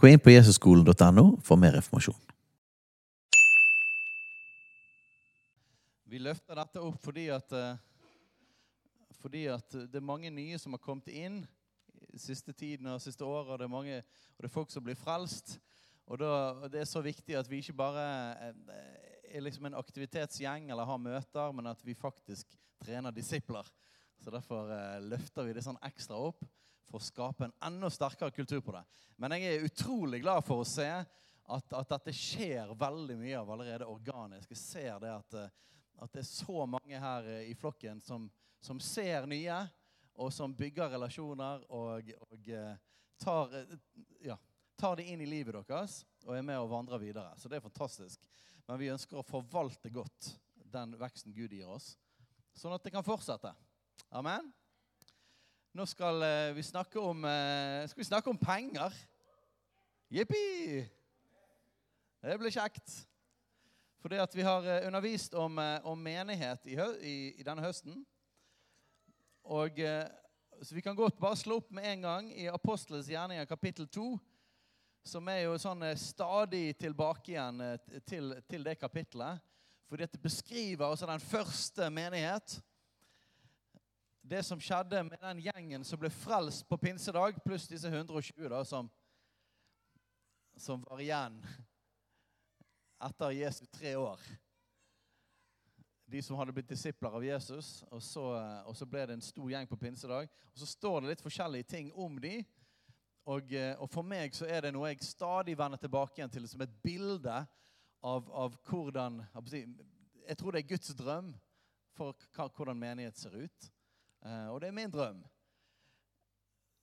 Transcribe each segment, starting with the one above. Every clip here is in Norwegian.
Gå inn på jesusskolen.no for mer informasjon. Vi løfter dette opp fordi at, eh, fordi at det er mange nye som har kommet inn siste tiden og siste året, og det er, mange, og det er folk som blir frelst. Og, da, Det er så viktig at vi ikke bare eh, er liksom en aktivitetsgjeng eller har møter, men at vi faktisk trener disipler. Så Derfor eh, løfter vi det sånn ekstra opp for å skape en enda sterkere kultur på det. Men jeg er utrolig glad for å se at, at dette skjer veldig mye av allerede organisk. Jeg ser det at, eh, at det er så mange her eh, i flokken som, som ser nye, og som bygger relasjoner og, og eh, tar, ja, tar det inn i livet deres og er med og vandrer videre. Så det er fantastisk. Men vi ønsker å forvalte godt den veksten Gud gir oss, sånn at det kan fortsette. Amen. Nå skal eh, vi snakke om, eh, skal vi snakke om penger. Jippi! Det blir kjekt. Fordi at vi har eh, undervist om, om menighet i, i, i denne høsten. Og Så vi kan godt bare slå opp med en gang i Apostelens gjerninger kapittel 2. Som er jo sånn stadig tilbake igjen til, til det kapittelet. Fordi at det beskriver også den første menighet det som skjedde med den gjengen som ble frelst på pinsedag, pluss disse 120 da, som, som var igjen etter Jesu tre år. De som hadde blitt disipler av Jesus. Og så, og så, ble det en stor gjeng på pinsedag. Og Så står det litt forskjellige ting om de. Og, og for meg så er det noe jeg stadig vender tilbake igjen til som et bilde av, av hvordan Jeg tror det er Guds drøm for hvordan menighet ser ut. Eh, og det er min drøm.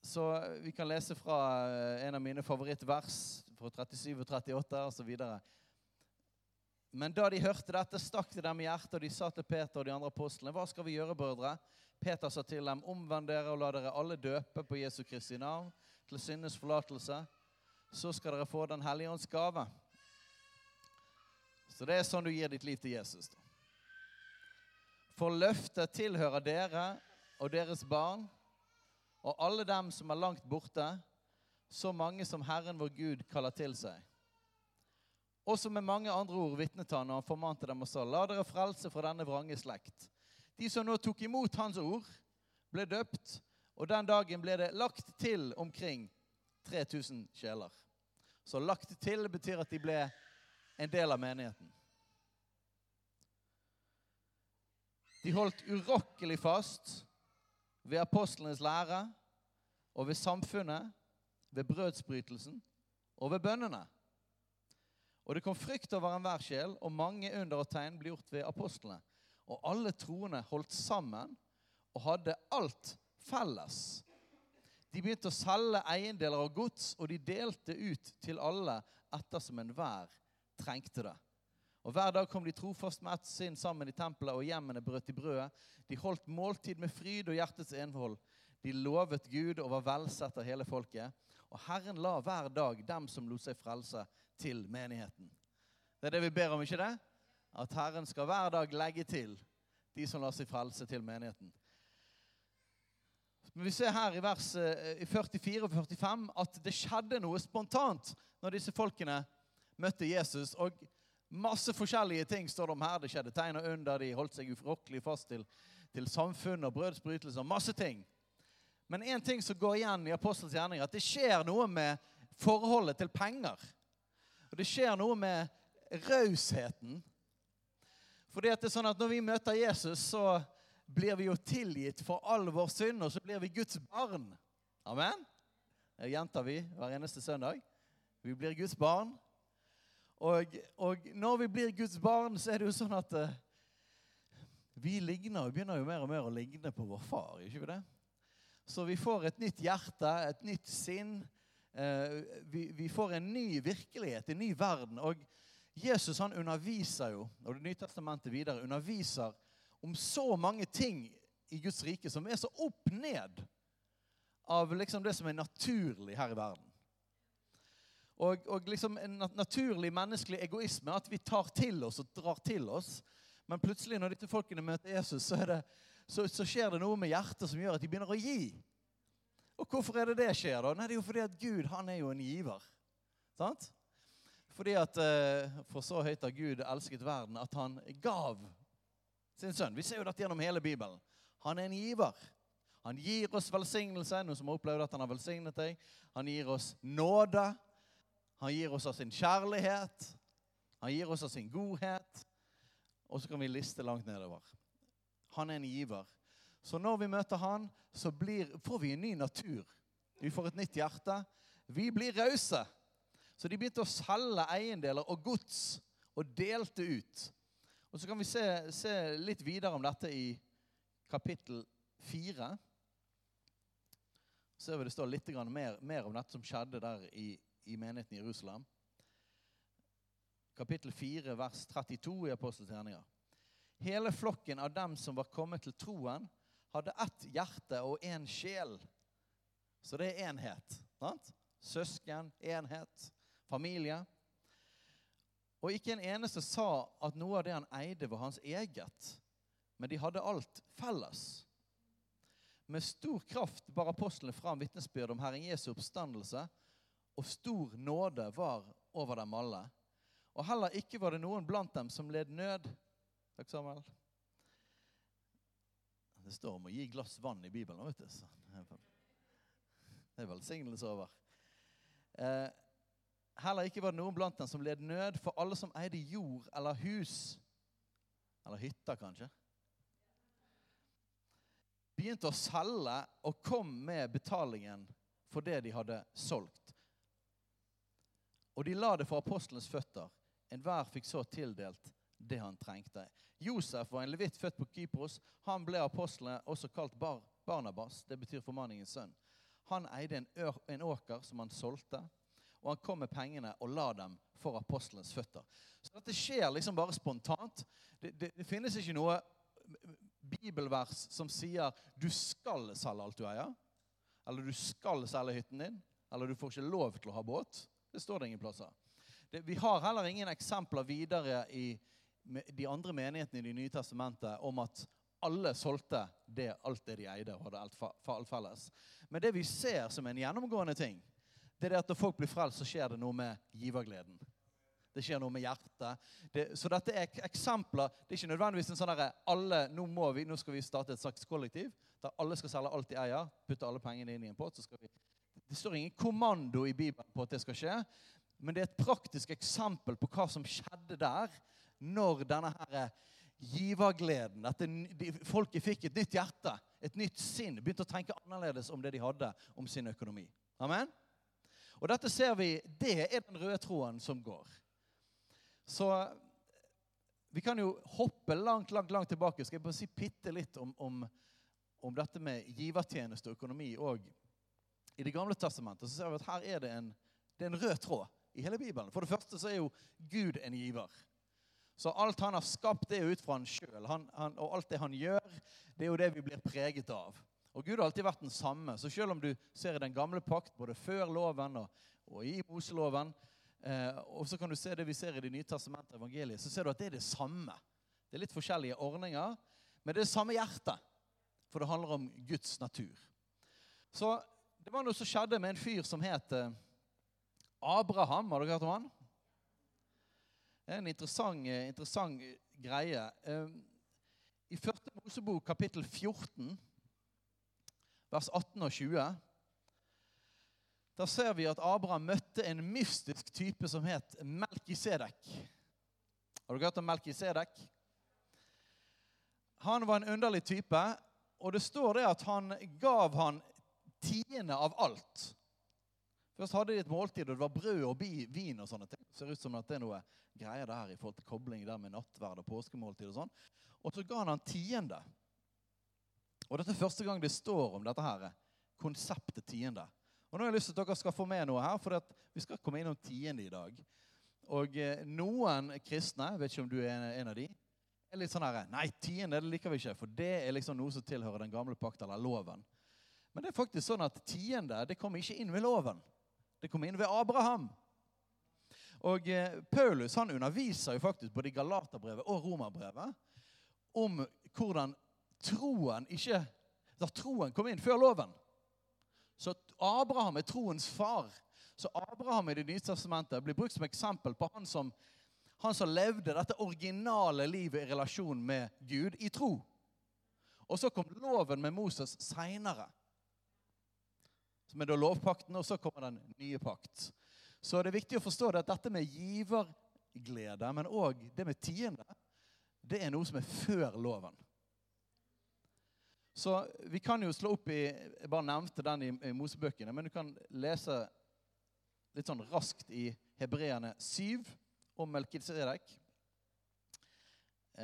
Så vi kan lese fra eh, en av mine favorittvers, fra 37 og 38 osv. Men da de hørte dette, stakk det dem i hjertet, og de sa til Peter og de andre apostlene, hva skal vi gjøre, brødre? Peter sa til dem, omvend dere og la dere alle døpe på Jesu Kristi navn til syndes forlatelse. Så skal dere få Den hellige ånds gave. Så det er sånn du gir ditt liv til Jesus. Da. For løftet tilhører dere og deres barn og alle dem som er langt borte, så mange som Herren vår Gud kaller til seg. Også med mange andre ord vitnet han og han formante dem og sa, la dere frelse fra denne vrange slekt. De som nå tok imot hans ord, ble døpt, og den dagen ble det lagt til omkring 3000 sjeler. Så lagt til betyr at de ble en del av menigheten. De holdt urokkelig fast ved apostlenes lære og ved samfunnet, ved brødsbrytelsen og ved bønnene. Og det kom frykt over enhver sjel, og mange under og tegn ble gjort ved apostlene. Og alle troende holdt sammen og hadde alt felles. De begynte å selge eiendeler og gods, og de delte ut til alle ettersom enhver trengte det. Og Hver dag kom de trofast med ett sinn sammen i tempelet, og hjemmene brøt i brødet. De holdt måltid med fryd og hjertets envold. De lovet Gud og var velsett av hele folket. Og Herren la hver dag dem som lot seg frelse, til menigheten. Det er det vi ber om, ikke det? At Herren skal hver dag legge til de som lar seg frelse, til menigheten. Men Vi ser her i vers eh, 44 og 45 at det skjedde noe spontant når disse folkene møtte Jesus. og Masse forskjellige ting står det om her. Det skjedde tegn og under. De holdt seg ufrokkelig fast til, til samfunn og brødsbrytelser. Masse ting. Men én ting som går igjen i Apostels gjerninger, at det skjer noe med forholdet til penger. Og det skjer noe med rausheten. At det er sånn at Når vi møter Jesus, så blir vi jo tilgitt for all vår synd, og så blir vi Guds barn. Amen? Det gjentar vi hver eneste søndag. Vi blir Guds barn. Og, og, når vi blir Guds barn, så er det jo sånn at uh, vi ligner, vi begynner jo mer og mer å ligne på vår far. ikke vi det? Så vi får et nytt hjerte, et nytt sinn. Uh, vi, vi får en ny virkelighet, en ny verden. Og Jesus han underviser jo, og Det nye testamentet videre underviser om så mange ting i Guds rike som er så opp ned av liksom det som er naturlig her i verden. Og, og liksom en naturlig menneskelig egoisme at vi tar til oss og drar til oss. Men plutselig når disse folkene møter Jesus, så, det, så, så skjer det noe med hjertet som gjør at de begynner å gi. Og hvorfor er det det skjer? da? Nei, Det er jo fordi at Gud han er jo en giver. Sant? Fordi at eh, For så høyt har Gud elsket verden at han gav sin sønn. Vi ser jo dette gjennom hele Bibelen. Han er en giver. Han gir oss velsignelse, noen som har opplevd at han har velsignet deg. Han gir oss nåde. Han gir oss av sin kjærlighet. Han gir oss av sin godhet. Og så kan vi liste langt nedover. Han er en giver. Så når vi møter han, så blir, får vi en ny natur. Vi får et nytt hjerte. Vi blir rause. Så de begynte å selge eiendeler og gods og delte ut. Og Så kan vi se, se litt videre om dette i kapittel fire. Så ser det står litt mer, mer om dette som skjedde der i i menigheten i Jerusalem. Kapittel 4, vers 32 i Apostelens gjerninger. Hele flokken av dem som var kommet til troen, hadde ett hjerte og én sjel. Så det er enhet. Sant? Søsken, enhet, familie. Og ikke en eneste sa at noe av det han eide, var hans eget. Men de hadde alt felles. Med stor kraft bar apostlene fram vitnesbyrd om Herren Jesu oppstandelse og stor nåde var over dem alle. Og heller ikke var det noen blant dem som led nød. Takk, Samuel. Det står om å gi glass vann i Bibelen. vet du. Det er velsignelse over. Eh, heller ikke var det noen blant dem som led nød, for alle som eide jord eller hus, eller hytter kanskje, begynte å selge og kom med betalingen for det de hadde solgt. Og de la det for apostelens føtter. Enhver fikk så tildelt det han trengte. Josef var en levitt født på Kypros. Han ble apostlene også kalt Bar Barnabas. Det betyr formanningens sønn. Han eide en, en åker som han solgte, og han kom med pengene og la dem for apostelens føtter. Så dette skjer liksom bare spontant. Det, det, det finnes ikke noe bibelvers som sier du skal selge alt du eier. Eller du skal selge hytten din. Eller du får ikke lov til å ha båt. Det står det ingen plasser. Det, vi har heller ingen eksempler videre i de andre menighetene i Det nye testamentet om at alle solgte det, alt det de eide og hadde alt, felles. Men det vi ser som en gjennomgående ting, det er at når folk blir frelst, så skjer det noe med givergleden. Det skjer noe med hjertet. Det, så dette er eksempler. Det er ikke nødvendigvis en sånn derre alle, nå, må vi, nå skal vi starte et slags kollektiv der alle skal selge alt de eier, putte alle pengene inn i en pott, så skal vi det står ingen kommando i Bibelen på at det skal skje, men det er et praktisk eksempel på hva som skjedde der når denne her givergleden dette, Folket fikk et nytt hjerte, et nytt sinn, begynte å tenke annerledes om det de hadde om sin økonomi. Amen? Og dette ser vi, det er den røde tråden som går. Så vi kan jo hoppe langt, langt, langt tilbake. Skal jeg bare si bitte litt om, om, om, dette med givertjeneste og økonomi òg i Det gamle testamentet så ser vi at her er det en, det er en rød tråd i hele Bibelen. For det første så er jo Gud en giver. Så alt han har skapt, det er ut fra han sjøl. Og alt det han gjør, det er jo det vi blir preget av. Og Gud har alltid vært den samme. Så selv om du ser i den gamle pakt, både før loven og, og i Moseloven, eh, og så kan du se det vi ser i Det nye testamentet, evangeliet, så ser du at det er det samme. Det er litt forskjellige ordninger, men det er det samme hjertet. For det handler om Guds natur. Så det var noe som skjedde med en fyr som het eh, Abraham. Har dere hørt om han? Det er en interessant, eh, interessant greie. Eh, I 1. Mosebok kapittel 14, vers 18 og 20, der ser vi at Abraham møtte en mystisk type som het Melkisedek. Har dere hørt om Melkisedek? Han var en underlig type, og det står det at han gav han tiende av alt. Først hadde de et måltid, og det var brød og vin og sånne ting. Det ser ut som at det er noe greier der i forhold til kobling der med nattverd og påskemåltid og sånn. Og så ga han han tiende. Og dette er første gang det står om dette her, konseptet tiende. Og nå har jeg lyst til at dere skal få med noe her, for vi skal komme innom tiende i dag. Og eh, noen kristne, vet ikke om du er en av de, er litt sånn her Nei, tiende det liker vi ikke, for det er liksom noe som tilhører den gamle pakt eller loven. Men det er faktisk sånn at tiende det kommer ikke inn ved loven. Det kommer inn ved Abraham. Og eh, Paulus han underviser jo faktisk både i Galaterbrevet og Romerbrevet om hvordan troen ikke Da troen kom inn før loven. Så Abraham er troens far. Så Abraham i Det nye testamentet blir brukt som eksempel på han som, han som levde dette originale livet i relasjon med Gud i tro. Og så kom loven med Moses seinere. Som er da lovpakten, og så kommer den nye pakt. Så det er viktig å forstå det at dette med giverglede, men òg det med tiende, det er noe som er før loven. Så vi kan jo slå opp i Jeg bare nevnte den i, i Mosebøkene, men du kan lese litt sånn raskt i Hebreerne 7 om Melkisedek.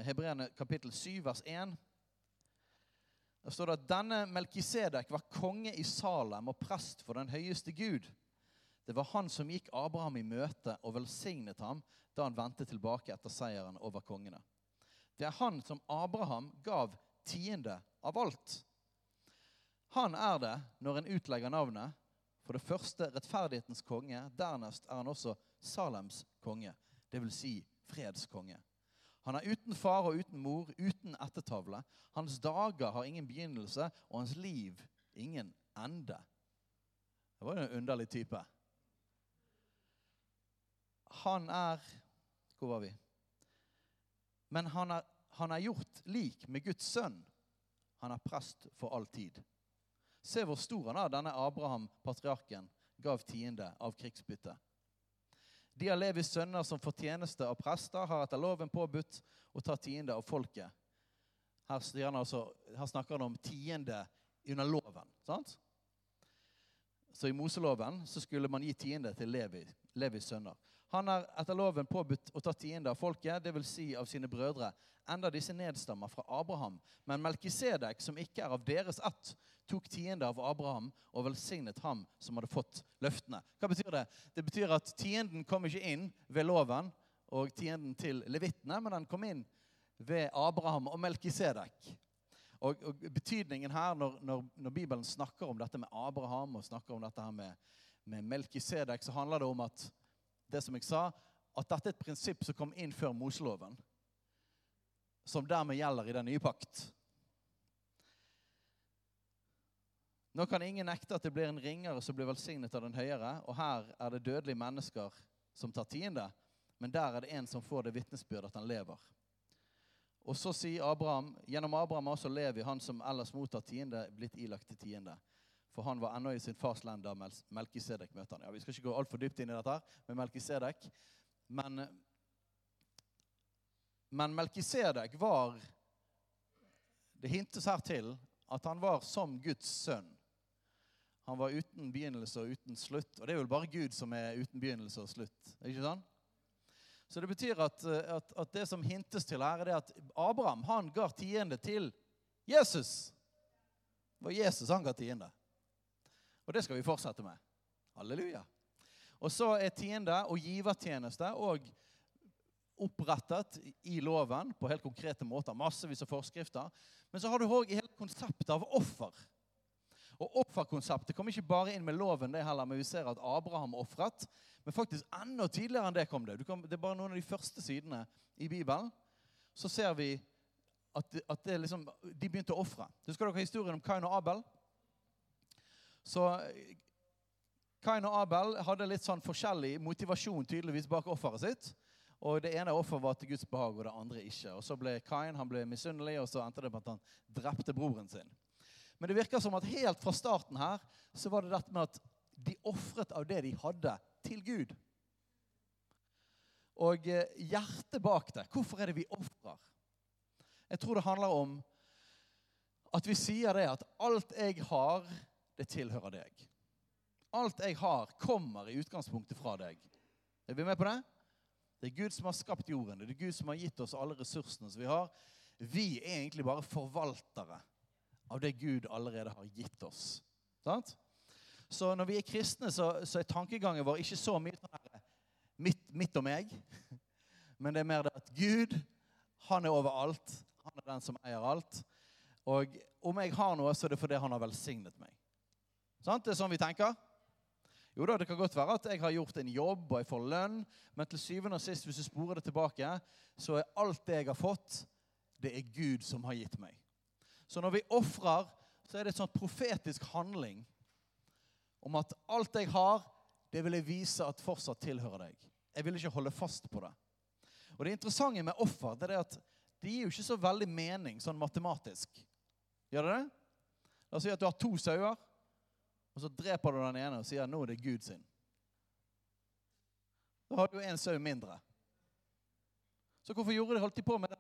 Hebreerne kapittel 7, vers 1. Der står det at denne Melkisedek var konge i Salem og prest for den høyeste Gud. Det var han som gikk Abraham i møte og velsignet ham da han vendte tilbake etter seieren over kongene. Det er han som Abraham gav tiende av alt. Han er det når en utlegger navnet. For det første rettferdighetens konge. Dernest er han også Salems konge, dvs. Si fredskonge. Han er uten far og uten mor, uten ettertavle. Hans dager har ingen begynnelse, og hans liv ingen ende. Det var jo en underlig type. Han er Hvor var vi? Men han er, han er gjort lik med Guds sønn. Han er prest for all tid. Se hvor stor han er, denne Abraham, patriarken, gav tiende av krigsbyttet. De av Levis sønner som får tjeneste av prester, har etter loven påbudt å ta tiende av folket. Her, altså, her snakker han om tiende under loven. sant? Så i Moseloven så skulle man gi tiende til Levi, Levis sønner. Han er etter loven påbudt å ta tiende av folket, dvs. Si av sine brødre, enda disse nedstammer fra Abraham. Men Melkisedek, som ikke er av deres ett, tok tiende av Abraham og velsignet ham som hadde fått løftene. Hva betyr det? Det betyr at tienden kom ikke inn ved loven og tienden til levittene, men den kom inn ved Abraham og Melkisedek. Og, og, betydningen her, når, når, når, Bibelen snakker om dette med Abraham og snakker om dette her med, med Melkisedek, så handler det om at det som jeg sa, at dette er et prinsipp som kom inn før Moseloven, som dermed gjelder i den nye pakt. Nå kan ingen nekte at det blir en ringere som blir velsignet av den høyere, og her er det dødelige mennesker som tar tiende, men der er det en som får det vitnesbyrd at han lever. Og så sier Abraham, Gjennom Abraham har også Levi, han som ellers mottar tiende, blitt ilagt til tiende. For han var ennå i sin fars land da Melkisedek møtte han. Ja, Vi skal ikke gå altfor dypt inn i dette her med Melkisedek. Men, men Melkisedek var Det hintes her til at han var som Guds sønn. Han var uten begynnelse og uten slutt. Og det er vel bare Gud som er uten begynnelse og slutt. ikke sånn? Så det betyr at, at, at, det som hintes til her, er at Abraham han ga tiende til Jesus. Det var Jesus han ga tiende. Og det skal vi fortsette med. Halleluja. Og så er tiende og givertjeneste òg opprettet i loven på helt konkrete måter. Massevis av forskrifter. Men så har du òg hele konseptet av offer. Og Offerkonseptet kom ikke bare inn med loven, det heller, men vi ser at Abraham ofret. Men faktisk enda tidligere enn det kom det. Kan, det er bare noen av de første sidene i Bibelen. Så ser vi at, at liksom, de begynte å ofre. Husker dere historien om Kain og Abel? Så Kain og Abel hadde litt sånn forskjellig motivasjon tydeligvis bak offeret sitt. Og Det ene offeret var til Guds behag, og det andre ikke. Og Så ble Kain han ble misunnelig, og så endte det med at han drepte broren sin. Men det virker som at helt fra starten her så var det dette med at de ofret av det de hadde, til Gud. Og eh, hjertet bak det Hvorfor er det vi ofrer? Jeg tror det handler om at vi sier det at alt jeg har det tilhører deg. Alt jeg har, kommer i utgangspunktet fra deg. Er vi med på det? Det er Gud som har skapt jorden. Det er Gud som har gitt oss alle ressursene som vi har. Vi er egentlig bare forvaltere av det Gud allerede har gitt oss. Sant? Så når vi er kristne, så, så er tankegangen vår ikke så mye sånn mitt, mitt og meg. Men det er mer det at Gud, han er overalt. Han er den som eier alt. Og om jeg har noe, så er det fordi han har velsignet meg. Sant? Det er sånn vi tenker. Jo da, Det kan godt være at jeg har gjort en jobb og jeg får lønn, men til syvende og sist, hvis du sporer det tilbake, så er alt det jeg har fått, det er Gud som har gitt meg. Så når vi ofrer, så er det en sånn profetisk handling om at alt jeg har, det vil jeg vise at fortsatt tilhører deg. Jeg vil ikke holde fast på det. Og Det interessante med offer det er at det gir jo ikke så veldig mening sånn matematisk. Gjør det det? La oss si at du har to sauer, og så dreper du den ene og sier nå er det Gud sin. Da har du en sau mindre. Så hvorfor gjorde de holdt de på med det?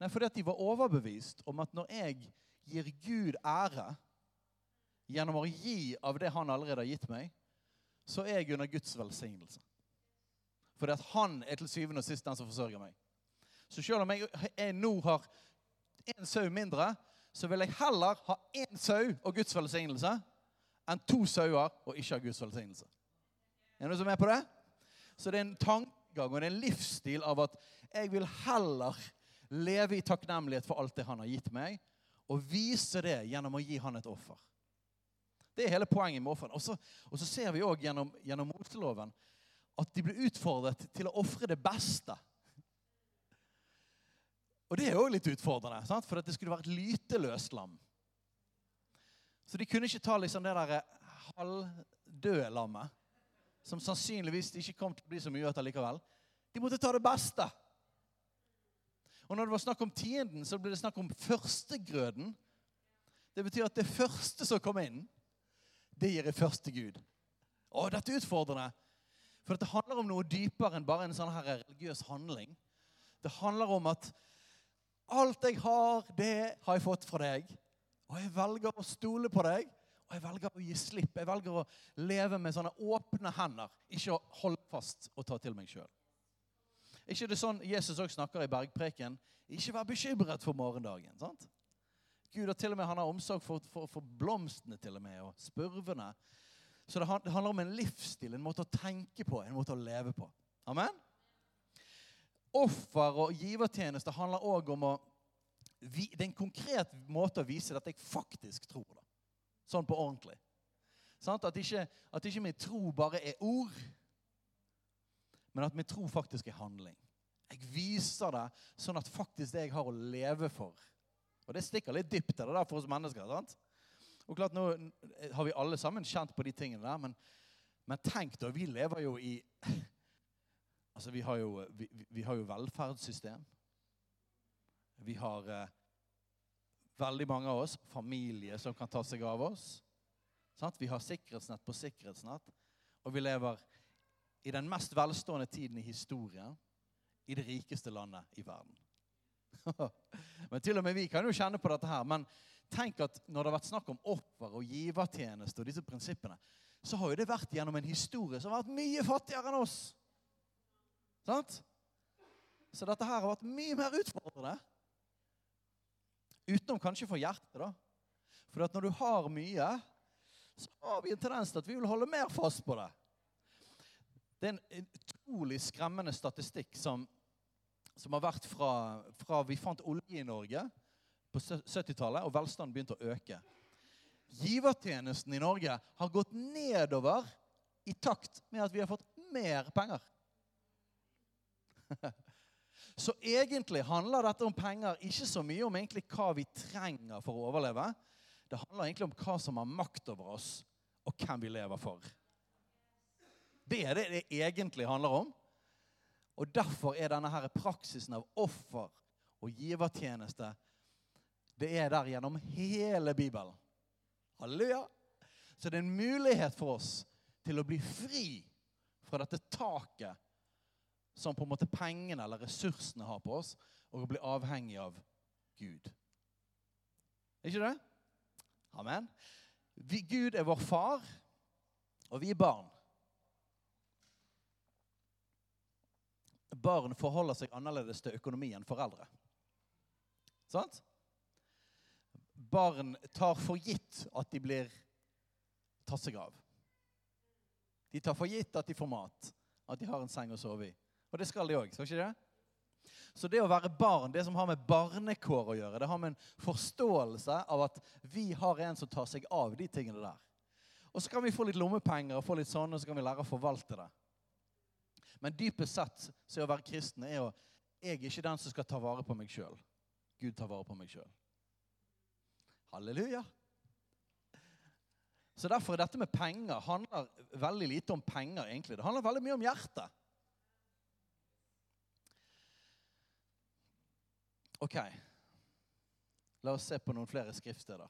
Nei, Fordi at de var overbevist om at når jeg gir Gud ære gjennom å gi av det han allerede har gitt meg, så er jeg under Guds velsignelse. Fordi at han er til syvende og sist den som forsørger meg. Så selv om jeg, jeg nå har én sau mindre, så vil jeg heller ha én sau og Guds velsignelse enn to sauer og ikke har Guds velsignelse. Er det noen som er på det? Så det er en tankegang og det er en livsstil av at jeg vil heller leve i takknemlighet for alt det han har gitt meg, og vise det gjennom å gi han et offer. Det er hele poenget med offeren. Og så, ser vi òg gjennom, gjennom moteloven at de blir utfordret til å ofre det beste. Og det er òg litt utfordrende, sant? for det skulle være et lyteløst lam. Så de kunne ikke ta liksom det der halvdøde lammet, som sannsynligvis ikke kom til å bli så mye etter likevel. De måtte ta det beste. Og når det var snakk om tienden, så ble det snakk om førstegrøden. Det betyr at det første som kom inn, det gir jeg først til Gud. Å, dette er utfordrende. For det handler om noe dypere enn bare en sånn her religiøs handling. Det handler om at alt jeg har, det har jeg fått fra deg. Og jeg velger å stole på deg, og jeg velger å gi slipp. Jeg velger å leve med sånne åpne hender, ikke å holde fast og ta til meg sjøl. ikke det sånn Jesus også snakker i bergpreken? Ikke vær bekymret for morgendagen. sant? Gud har til og med han har omsorg for, for, for blomstene til og med, og spurvene. Så det handler om en livsstil, en måte å tenke på, en måte å leve på. Amen? Offer og givertjeneste handler òg om å Det er en konkret måte å vise at jeg faktisk tror det. Sånn på ordentlig. Sånn? At, ikke, at ikke min tro bare er ord, men at min tro faktisk er handling. Jeg viser det sånn at faktisk det jeg har å leve for Og det stikker litt dypt det der for oss mennesker. sant? Og klart, Nå har vi alle sammen kjent på de tingene der, men, men tenk da, vi lever jo i Altså, vi har jo, vi, vi har jo velferdssystem. Vi har eh, veldig mange av oss familie som kan ta seg av oss. Sant? Vi har sikkerhetsnett på sikkerhetsnett. Og vi lever i den mest velstående tiden i historien i det rikeste landet i verden. men til og med vi kan jo kjenne på dette her. Men tenk at når det har vært snakk om offer og givertjeneste og disse prinsippene, så har jo det vært gjennom en historie som har vært mye fattigere enn oss. Sant? Så dette her har vært mye mer utfordrende. Utenom kanskje for hjertet, da. For at når du har mye, så har vi en tendens til at vi vil holde mer fast på det. Det er en utrolig skremmende statistikk som, som har vært fra, fra vi fant olje i Norge på 70-tallet, og velstanden begynte å øke. Givertjenesten i Norge har gått nedover i takt med at vi har fått mer penger. Så egentlig handler dette om penger ikke så mye om egentlig hva vi trenger for å overleve. Det handler egentlig om hva som har makt over oss, og hvem vi lever for. Det er det det egentlig handler om. Og Derfor er denne her praksisen av offer og givertjeneste det er der gjennom hele Bibelen. Halleluja! Så det er en mulighet for oss til å bli fri fra dette taket som på en måte pengene eller ressursene har på oss, og å bli avhengig av Gud. Ikke det? Amen. Vi, Gud er vår far, og vi er barn. Barn forholder seg annerledes til økonomi enn foreldre. Sant? Barn tar for gitt at de blir tatt seg av. De tar for gitt at de får mat, at de har en seng å sove i. Og det skal de òg, skal ikke det? Så det å være barn, det som har med barnekår å gjøre, det har med en forståelse av at vi har en som tar seg av de tingene der. Og så kan vi få litt lommepenger og få litt sånn, og så kan vi lære å forvalte det. Men dypest sett så er å være kristen er å Jeg er ikke den som skal ta vare på meg sjøl. Gud tar vare på meg sjøl. Halleluja. Så derfor er dette med penger handler veldig lite om penger, egentlig. Det handler veldig mye om hjertet. Ok. La oss se på noen flere skriftsteder.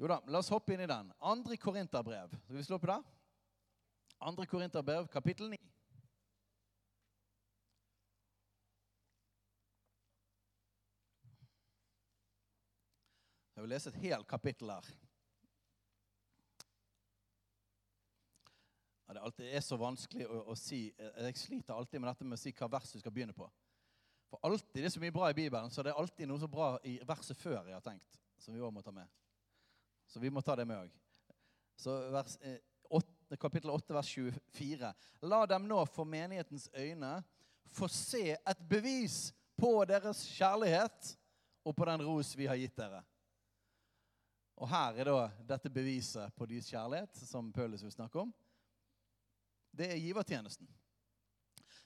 Jo da, la oss hoppe inn i den. Andre Korinterbrev. Skal vi slå på det? Andre Korinterbrev, kapittel 9. Jeg vil lese et helt kapittel her. Det, er er så vanskelig å, å, si Jeg sliter alltid med dette med å si hva vers du skal begynne på. For alltid, Det er så mye bra i Bibelen, så det er alltid noe så bra i verset før jeg har tenkt. Som vi også må ta med. Så vi må ta det med òg. Eh, 8, kapittel 8, vers 24. La dem nå for menighetens øyne få se et bevis på deres kjærlighet og på den ros vi har gitt dere. Og her er da dette beviset på deres kjærlighet, som Paulus vil snakke om. Det er givertjenesten.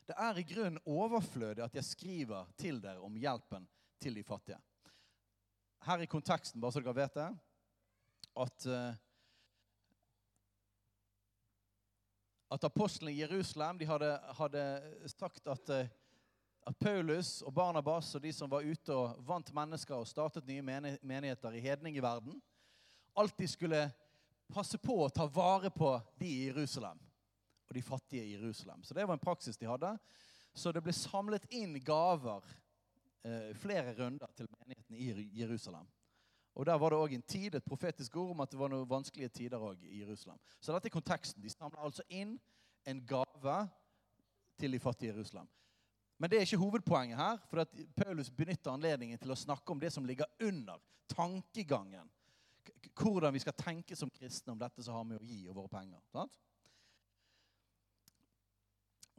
Det er i grunnen overflødig at jeg skriver til dere om hjelpen til de fattige. Her i konteksten, bare så dere vet det, at, eh, at apostlene i Jerusalem de hadde, hadde sagt at, eh, at, Paulus og Barnabas og de som var ute og vant mennesker og startet nye menigheter i hedning i verden, alltid skulle passe på å ta vare på de i Jerusalem og de fattige i Jerusalem. Så det var en praksis de hadde. Så det ble samlet inn gaver eh, flere runder til menigheten i Jerusalem. Og Der var det òg en tid, et profetisk ord om at det var noen vanskelige tider òg i Jerusalem. Så dette er konteksten. De samler altså inn en gave til de fattige i Jerusalem. Men det er ikke hovedpoenget her. for at Paulus benytter anledningen til å snakke om det som ligger under tankegangen. Hvordan vi skal tenke som kristne om dette som har med å gi og våre penger. Sant?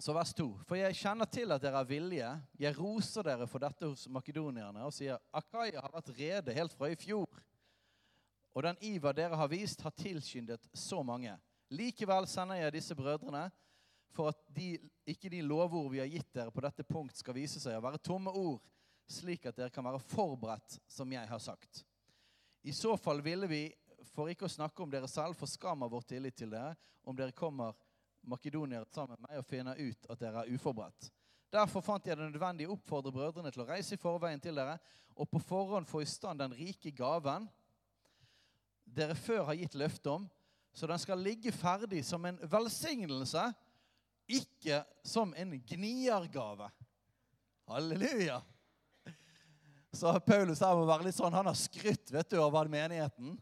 Så vers 2. For jeg kjenner til at dere er vilje. Jeg roser dere for dette hos makedonierne og sier Akaya har vært rede helt fra i fjor. Og den iver dere har vist, har tilskyndet så mange. Likevel sender jeg disse brødrene for at de, ikke de lovord vi har gitt dere på dette punkt, skal vise seg å være tomme ord, slik at dere kan være forberedt, som jeg har sagt. I så fall ville vi, for ikke å snakke om dere selv, for skam av vår tillit til dere, om dere kommer makedoniere sammen med meg og finner ut at dere er uforberedt. Derfor fant jeg det nødvendig å oppfordre brødrene til å reise i forveien til dere og på forhånd få i stand den rike gaven dere før har gitt løfte om, så den skal ligge ferdig som en velsignelse, ikke som en gniergave. Halleluja! Så Paulus her må være litt sånn, han har skrytt vet du, over menigheten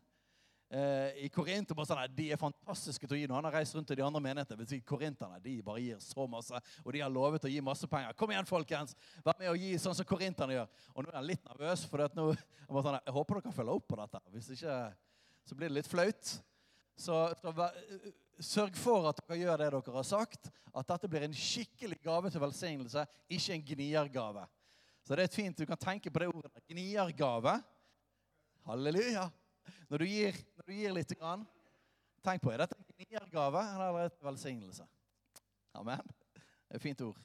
eh, i Korint sånn, De er fantastiske til å gi noe. Han har reist rundt til de andre menighetene. De bare gir så masse, og de har lovet å gi masse penger. Kom igjen, folkens! Vær med og gi sånn som korinterne gjør. Og nå er jeg litt nervøs, for nå, jeg, sånn, jeg håper dere følger opp på dette. Hvis ikke så blir det litt flaut. Så, sørg for at dere gjør det dere har sagt. At dette blir en skikkelig gave til velsignelse, ikke en gniergave. Så det er fint. Du kan tenke på det ordet. Gniergave. Halleluja. Når du gir, når du gir litt, grann, tenk på er dette en niergave eller et velsignelse. Amen. Det er et fint ord.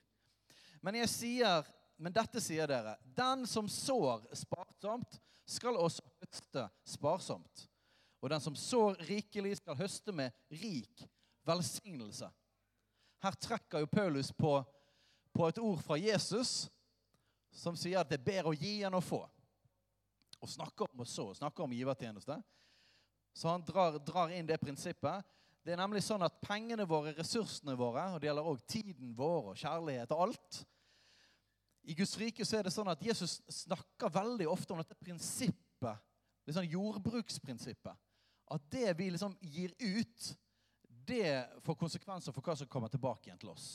Men sier, men dette sier dere. Den som sår sparsomt, skal også høste sparsomt. Og den som sår rikelig, skal høste med rik velsignelse. Her trekker jo Paulus på, på et ord fra Jesus som sier at det er bedre å gi enn å få og snakker om å så, snakker om givertjeneste. Så han drar, drar, inn det prinsippet. Det er nemlig sånn at pengene våre, ressursene våre, og det gjelder òg tiden vår og kjærlighet og alt I Guds rike så er det sånn at Jesus snakker veldig ofte om dette prinsippet, det sånn jordbruksprinsippet. At det vi liksom gir ut, det får konsekvenser for hva som kommer tilbake igjen til oss.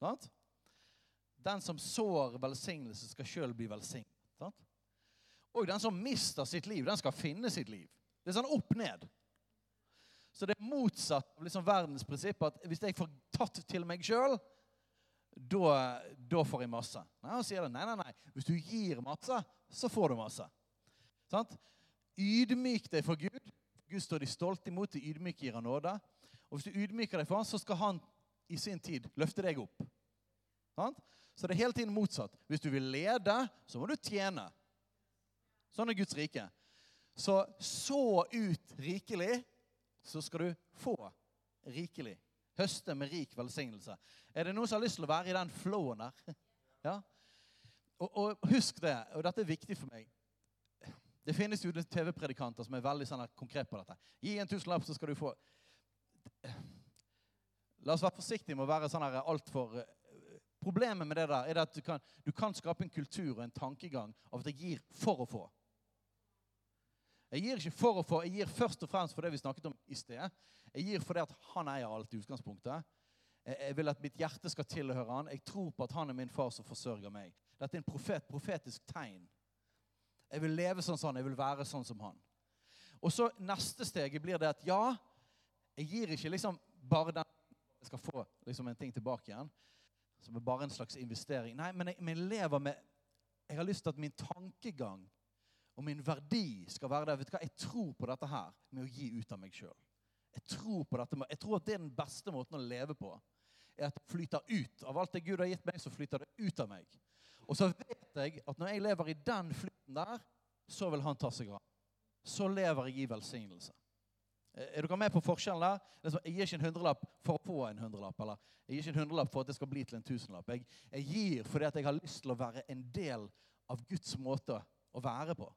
Sant? Den som sår velsignelse, skal sjøl bli velsignet. Og den som mister sitt liv, den skal finne sitt liv. Det er sånn opp ned. Så det er motsatt av liksom verdens prinsipp at hvis jeg får tatt til meg sjøl, da, får jeg masse. Nei, Han sier det. Nei, nei, nei. Hvis du gir masse, så får du masse. Sant? Ydmyk deg for Gud. Gud står de stolt imot, de ydmyke gir han nåde. Og hvis du ydmyker deg for han, så skal han i sin tid løfte deg opp. Sant? Så det er hele tiden motsatt. Hvis du vil lede, så må du tjene. Sånn er Guds rike. Så så ut rikelig, så skal du få rikelig. Høste med rik velsignelse. Er det noen som har lyst til å være i den flowen der? Ja? Og, og, husk det, og dette er viktig for meg. Det finnes jo TV-predikanter som er veldig sånn konkret på dette. Gi en tusenlapp, så skal du få La oss være forsiktige med å være sånn altfor Problemet med det der er at du kan, du kan skape en kultur og en tankegang av at jeg gir for å få. Jeg gir ikke for å få, jeg gir først og fremst for det vi snakket om i sted. Jeg gir fordi at han eier alt i utgangspunktet. Jeg vil at mitt hjerte skal tilhøre han. Jeg tror på at han er min far som forsørger meg. Dette er en profet, profetisk tegn. Jeg vil leve sånn som han. Jeg vil være sånn som han. Og så Neste steget blir det at ja, jeg gir ikke liksom bare den jeg skal få liksom en ting tilbake igjen, som er bare en slags investering. Nei, men jeg, men jeg lever med Jeg har lyst til at min tankegang og min verdi skal være der. Vet du hva? Jeg tror på dette her med å gi ut av meg sjøl. Jeg tror på dette. Jeg tror at det er den beste måten å leve på. er At det flyter ut. Av alt det Gud har gitt meg, så flyter det ut av meg. Og så vet jeg at når jeg lever i den flyten der, så vil han ta seg av. Så lever jeg i velsignelse. Er dere med på forskjellen der? Jeg gir ikke en hundrelapp for å få en hundrelapp. Eller jeg gir ikke en hundrelapp for at det skal bli til en tusenlapp. Jeg, jeg gir fordi at jeg har lyst til å være en del av Guds måte å være på.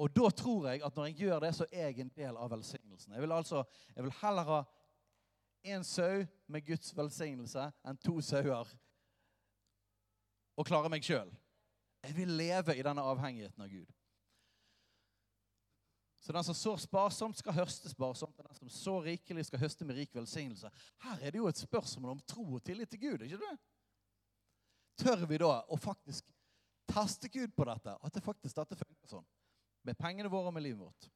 Og da tror jeg at når jeg gjør det, så er jeg en del av velsignelsen. Jeg vil altså, jeg vil heller ha én sau med Guds velsignelse enn to sauer og klare meg sjøl. Jeg vil leve i denne avhengigheten av Gud. Så den som sår sparsomt, skal høste sparsomt. Og den som sår rikelig, skal høste med rik velsignelse. Her er det jo et spørsmål om tro og tillit til Gud. ikke det? Tør vi da å faktisk teste Gud på dette? At det faktisk dette funker sånn? Med pengene våre og med livet vårt.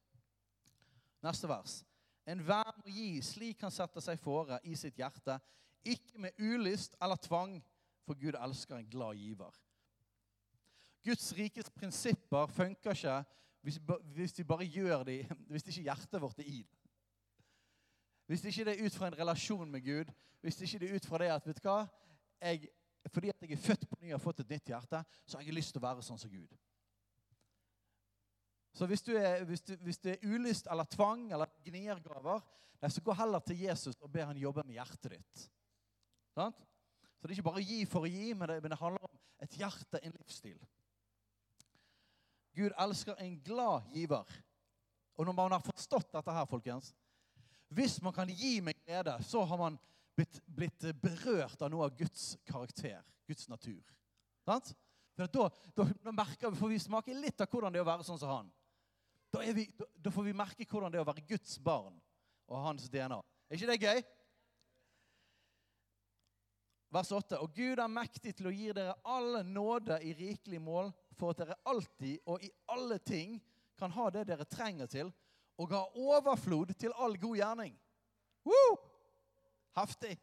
Neste vers. Enhver må gi slik han setter seg fore i sitt hjerte, ikke med ulyst eller tvang, for Gud elsker en glad giver. Guds rikes prinsipper funker ikke hvis, vi bare gjør de, hvis ikke hjertet vårt er i det. Hvis det er ut fra en relasjon med Gud, hvis ikke det er ut fra det at vet du hva, jeg, fordi at jeg er født på ny og har fått et nytt hjerte, så har jeg lyst til å være sånn som Gud. Så hvis du, er, hvis, du, hvis du, er, ulyst eller tvang eller gniergaver, så gå heller til Jesus og be han jobbe med hjertet ditt. Sant? Så det er ikke bare å gi for å gi, men det, men det handler om et hjerte, en livsstil. Gud elsker en glad giver. Og når man har forstått dette her, folkens Hvis man kan gi med glede, så har man blitt, blitt berørt av noe av Guds karakter, Guds natur. Sant? For da, da, da merker vi, for vi smaker litt av hvordan det er å være sånn som han. Da, vi, da, da, får vi merke hvordan det er å være Guds barn og hans DNA. Er ikke det gøy? Vers 8. Og Gud er mektig til å gi dere alle nåde i rikelig mål, for at dere alltid og i alle ting kan ha det dere trenger til, og ha overflod til all god gjerning. Woo! Heftig.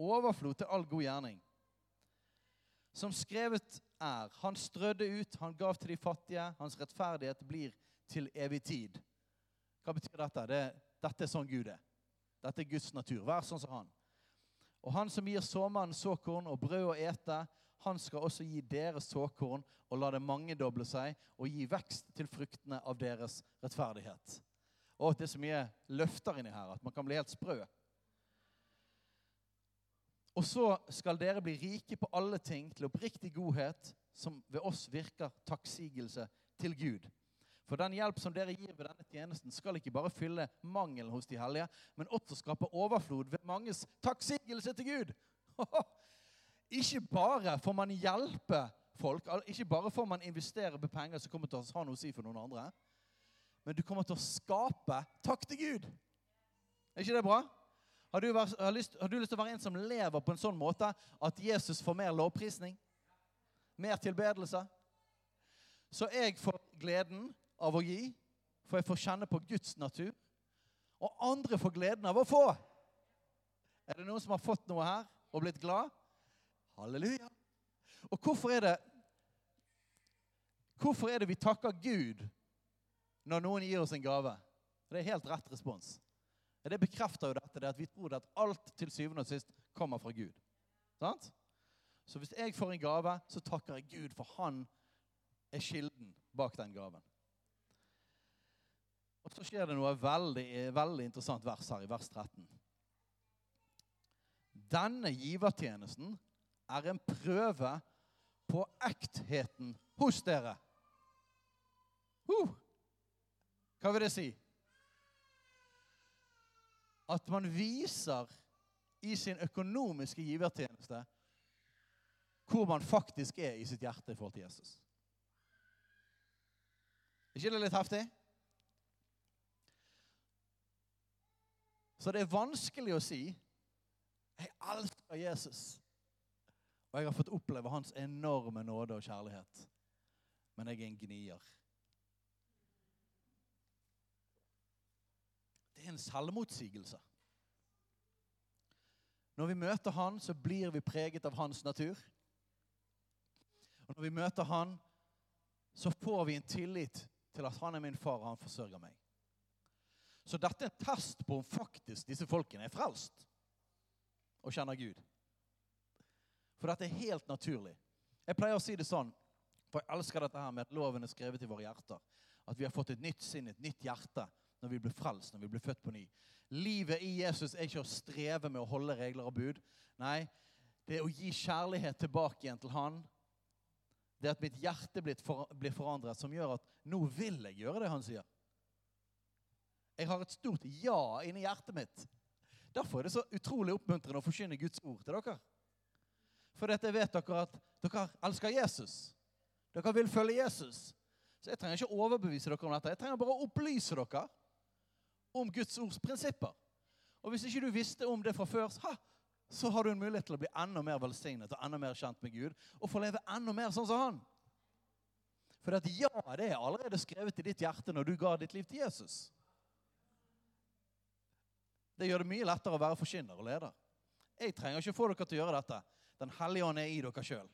Overflod til all god gjerning. Som skrevet er, han strødde ut, han gav til de fattige, hans rettferdighet blir til evig tid. Hva betyr dette? Det, dette er sånn Gud er. Dette er Guds natur. Vær sånn som han. Og han som gir såmannen såkorn og brød å ete, han skal også gi deres såkorn og la det mangedoble seg og gi vekst til fruktene av deres rettferdighet. Og det er så mye løfter inni her at man kan bli helt sprø. Og så skal dere bli rike på alle ting til oppriktig godhet, som ved oss virker takksigelse til Gud. For den hjelp som dere gir ved denne tjenesten, skal ikke bare fylle mangelen hos de hellige, men også skape overflod ved manges takksigelse til Gud. Ikke bare får man hjelpe folk, ikke bare får man investere på penger som kommer til å ha noe å si for noen andre, men du kommer til å skape takk til Gud. Er ikke det bra? Har du, vært, har, lyst, har du lyst til å være en som lever på en sånn måte at Jesus får mer lovprisning? Mer tilbedelse? Så jeg får gleden av å gi, for jeg får kjenne på Guds natur. Og andre får gleden av å få. Er det noen som har fått noe her og blitt glad? Halleluja. Og hvorfor er det Hvorfor er det vi takker Gud når noen gir oss en gave? Det er helt rett respons. Det bekrefter jo dette, det at vi tror at alt til syvende og sist kommer fra Gud. Sant? Så hvis jeg får en gave, så takker jeg Gud, for han er kilden bak den gaven. Og så skjer det noe veldig, veldig interessant vers her i vers 13. Denne givertjenesten er en prøve på ektheten hos dere. Uh, hva vil det si? At man viser i sin økonomiske givertjeneste hvor man faktisk er i sitt hjerte i forhold til Jesus. Er ikke det litt heftig? Så det er vanskelig å si 'Jeg elsker Jesus', og jeg har fått oppleve hans enorme nåde og kjærlighet, men jeg er en gnier. Det er en selvmotsigelse. Når vi møter han, så blir vi preget av hans natur. Og når vi møter han, så får vi en tillit til at han er min far, og han forsørger meg. Så dette er en test på om faktisk disse folkene er frelst og kjenner Gud. For dette er helt naturlig. Jeg pleier å si det sånn, for jeg elsker dette her med at loven er skrevet i våre hjerter. At vi har fått et nytt sinn, et nytt hjerte, når vi blir frelst, når vi blir født på ny. Livet i Jesus er ikke å streve med å holde regler og bud. Nei, det er å gi kjærlighet tilbake igjen til Han. Det er at mitt hjerte blir forandret, som gjør at nå vil jeg gjøre det Han sier. Jeg har et stort ja inni hjertet mitt. Derfor er det så utrolig oppmuntrende å forkynne Guds ord til dere. For dette vet dere at dere elsker Jesus. Dere vil følge Jesus. Så jeg trenger ikke å overbevise dere om dette. Jeg trenger bare å opplyse dere om Guds ords prinsipper. Og hvis ikke du visste om det fra før, ha, så har du en mulighet til å bli enda mer velsignet og enda mer kjent med Gud og få leve enda mer sånn som han. For at ja, det er allerede skrevet i ditt hjerte når du ga ditt liv til Jesus. Det gjør det mye lettere å være forkynner og leder. Jeg trenger ikke få dere til å gjøre dette. Den hellige ånd er i dere sjøl.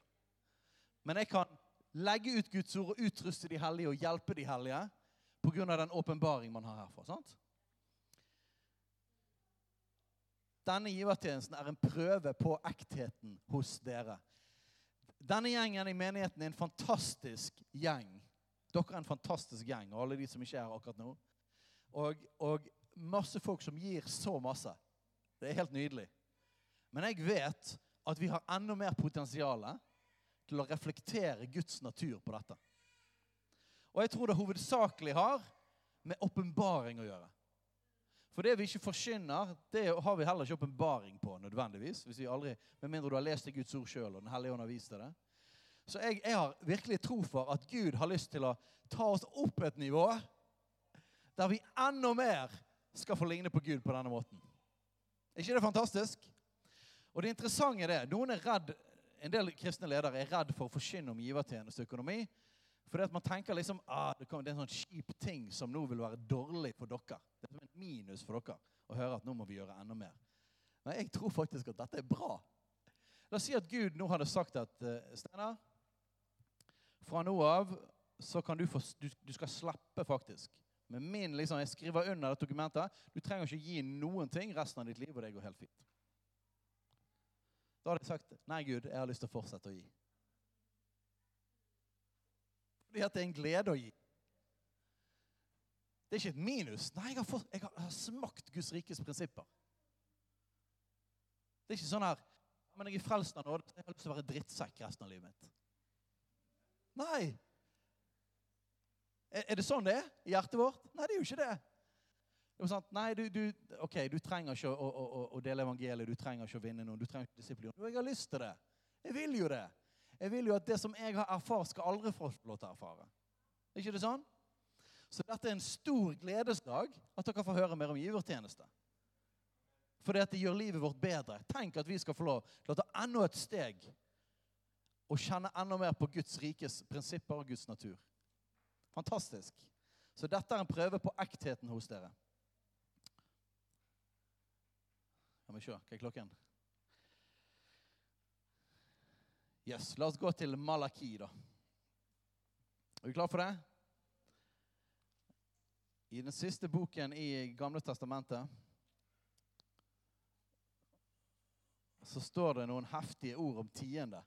Men jeg kan legge ut Guds ord og utruste de hellige og hjelpe de hellige pga. den åpenbaring man har herfra. sant? Denne givertjenesten er en prøve på ektheten hos dere. Denne gjengen i menigheten er en fantastisk gjeng. Dere er en fantastisk gjeng, og alle de som ikke er her akkurat nå. Og, og masse folk som gir så masse. Det er helt nydelig. Men jeg vet at vi har enda mer potensial til å reflektere Guds natur på dette. Og jeg tror det hovedsakelig har med åpenbaring å gjøre. For det vi ikke forkynner, det har vi heller ikke åpenbaring på nødvendigvis. hvis vi aldri, Med mindre du har lest det Guds ord sjøl og Den hellige ånd har vist deg det. Så jeg, jeg har virkelig tro for at Gud har lyst til å ta oss opp et nivå der vi enda mer skal få ligne på Gud på denne måten. Er ikke det fantastisk? Og det interessante er det, noen er redd, En del kristne ledere er redd for å forkynne om givertjenesteøkonomi. Fordi at man tenker liksom ah, det er en sånn kjip ting som nå vil være dårlig for dere. Det er en minus for dere å høre at nå må vi gjøre enda mer. Men jeg tror faktisk at dette er bra. La oss si at Gud nå hadde sagt at uh, Steinar, fra nå av så kan du få du, du skal slippe faktisk med min, liksom, Jeg skriver under dette dokumentet. Du trenger ikke gi noen ting resten av ditt liv, og det går helt fint. Da hadde jeg sagt nei, Gud, jeg har lyst til å fortsette å gi. Fordi at det er en glede å gi. Det er ikke et minus. Nei, jeg har, fått, jeg har, smakt Guds rikes prinsipper. Det er ikke sånn her Men jeg er frelst av nåde, så jeg har lyst til å være drittsekk resten av livet mitt. Nei, er det sånn det er i hjertet vårt? Nei, det er jo ikke det. Det var sant, Nei, du, du, okay, du trenger ikke å, å, å, dele evangeliet, du trenger ikke å vinne noen. du trenger ikke disiplin. Jo, jeg har lyst til det. Jeg vil jo det. Jeg vil jo at det som jeg har erfart, skal aldri få lov til å erfare. Er ikke det sånn? Så dette er en stor gledesdag at dere får høre mer om givertjeneste. For det gjør livet vårt bedre. Tenk at vi skal få lov til å ta enda et steg og kjenne enda mer på Guds rikes prinsipper og Guds natur. Fantastisk. Så dette er en prøve på ektheten hos dere. La meg se. Hva er klokken? Yes, La oss gå til Malaki, da. Er vi klar for det? I den siste boken i Gamle testamentet så står det noen heftige ord om tiende.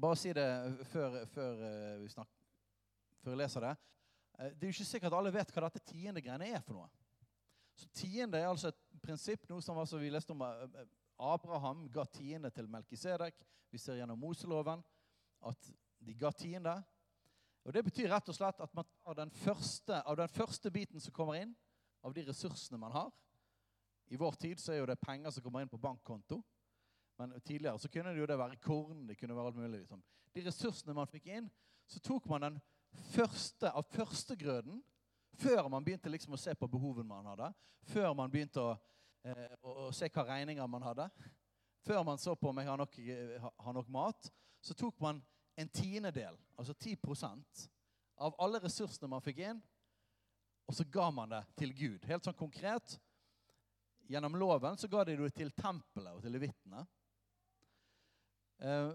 Bare si det før, før, eh, vi snakker, før jeg leser det. Eh, det er jo ikke sikkert at alle vet hva dette tiende-greiene er for noe. Så Tiende er altså et prinsipp, noe som altså vi leste om eh, Abraham ga tiende til Melkisedek. Vi ser gjennom Moseloven at de ga tiende. Og Det betyr rett og slett at man tar den første, av den første biten som kommer inn, av de ressursene man har. I vår tid så er jo det penger som kommer inn på bankkonto. Men tidligere så kunne det jo det være korn. det kunne være alt mulig. Liksom. De ressursene man fikk inn, så tok man den første av førstegrøden før man begynte liksom å se på behovene man hadde. Før man begynte å, eh, å, å, se hva regninger man hadde. Før man så på om jeg har nok, har nok mat. Så tok man en tiendedel, altså 10% av alle ressursene man fikk inn, og så ga man det til Gud. Helt sånn konkret. Gjennom loven så ga de det til tempelet og til levittene. Uh,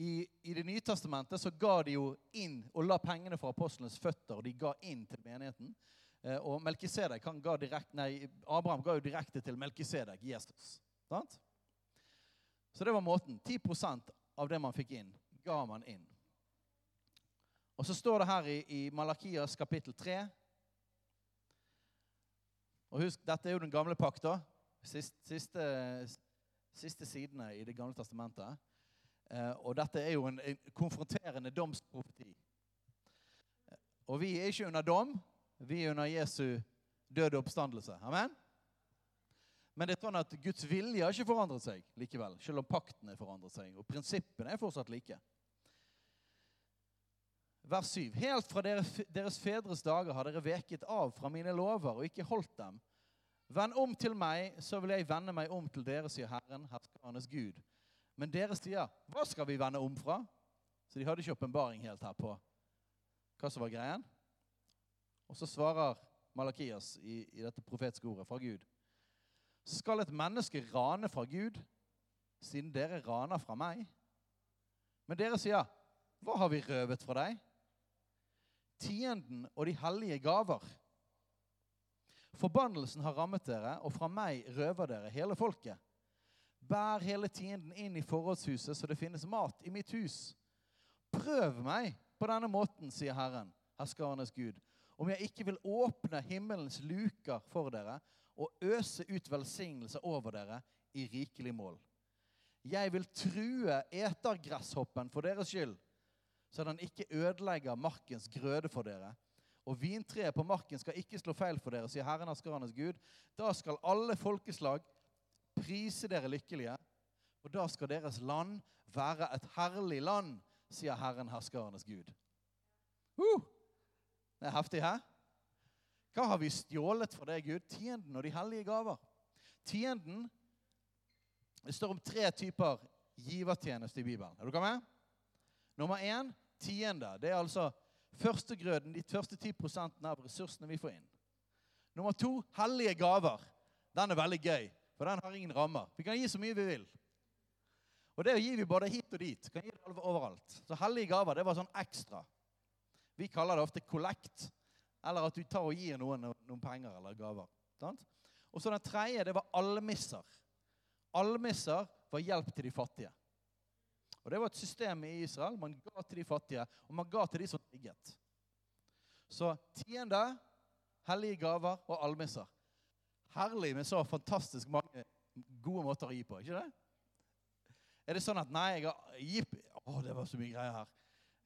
i, I Det nye testamentet så ga de jo inn og la pengene fra apostlenes føtter, og de ga inn til menigheten. Uh, og Melkisedek, ga direkt, nei, Abraham ga jo direkte til Melkisedek, Jesus. Sant? Så det var måten. 10% av det man fikk inn, ga man inn. Og så står det her i, i Malakias kapittel 3 Og husk, dette er jo den gamle pakta. Sist, siste, siste sidene i Det gamle testamentet. Eh, og dette er jo en, en konfronterende domsprofeti. Og vi er ikke under dom. Vi er under Jesu døde oppstandelse. Amen? Men det er sånn at Guds vilje har ikke forandret seg likevel. Selv om pakten er forandret seg. Og prinsippene er fortsatt like. Vers 7. Helt fra deres, deres fedres dager har dere veket av fra mine lover og ikke holdt dem. Vend om til meg, så vil jeg vende meg om til dere, sier Herren, herskernes Gud. Men dere sier, 'Hva skal vi vende om fra?' Så de hadde ikke åpenbaring helt her på hva som var greien. Og så svarer Malakias i, i dette profetiske ordet fra Gud. Skal et menneske rane fra Gud, siden dere raner fra meg? Men dere sier, 'Hva har vi røvet fra deg?' Tienden og de hellige gaver. Forbannelsen har rammet dere, og fra meg røver dere hele folket. Bær hele tienden inn i forrådshuset, så det finnes mat i mitt hus. Prøv meg på denne måten, sier Herren, herskarenes Gud, om jeg ikke vil åpne himmelens luker for dere og øse ut velsignelse over dere i rikelig mål. Jeg vil true etergresshoppen for deres skyld, så den ikke ødelegger markens grøde for dere. Og vintreet på marken skal ikke slå feil for dere, sier Herren Askeranes Gud. Da skal alle folkeslag prise dere lykkelige, og da skal deres land være et herlig land, sier Herren herskarenes Gud. Uh, det er heftig, hæ? Hva har vi stjålet fra deg, Gud? Tienden og de hellige gaver. Tienden Det står om tre typer givertjeneste i Bibelen. Er dere med? Nummer én tiende. Det er altså førstegrøden, de første 10% av ressursene vi får inn. Nummer to hellige gaver. Den er veldig gøy. For den har ingen rammer. Vi kan gi så mye vi vil. Og det gir vi både hit og dit. Kan gi det overalt. Så hellige gaver det var sånn ekstra. Vi kaller det ofte kollekt. Eller at du tar og gir noen noen penger eller gaver. Og så den tredje, det var almisser. Almisser var hjelp til de fattige. Og Det var et system i Israel. Man ga til de fattige, og man ga til de som tigget. Så tiende, hellige gaver og almisser herlig med så fantastisk mange gode måter å gi på. ikke det? Er det sånn at nei, jeg har gitt Å, det var så mye greier her.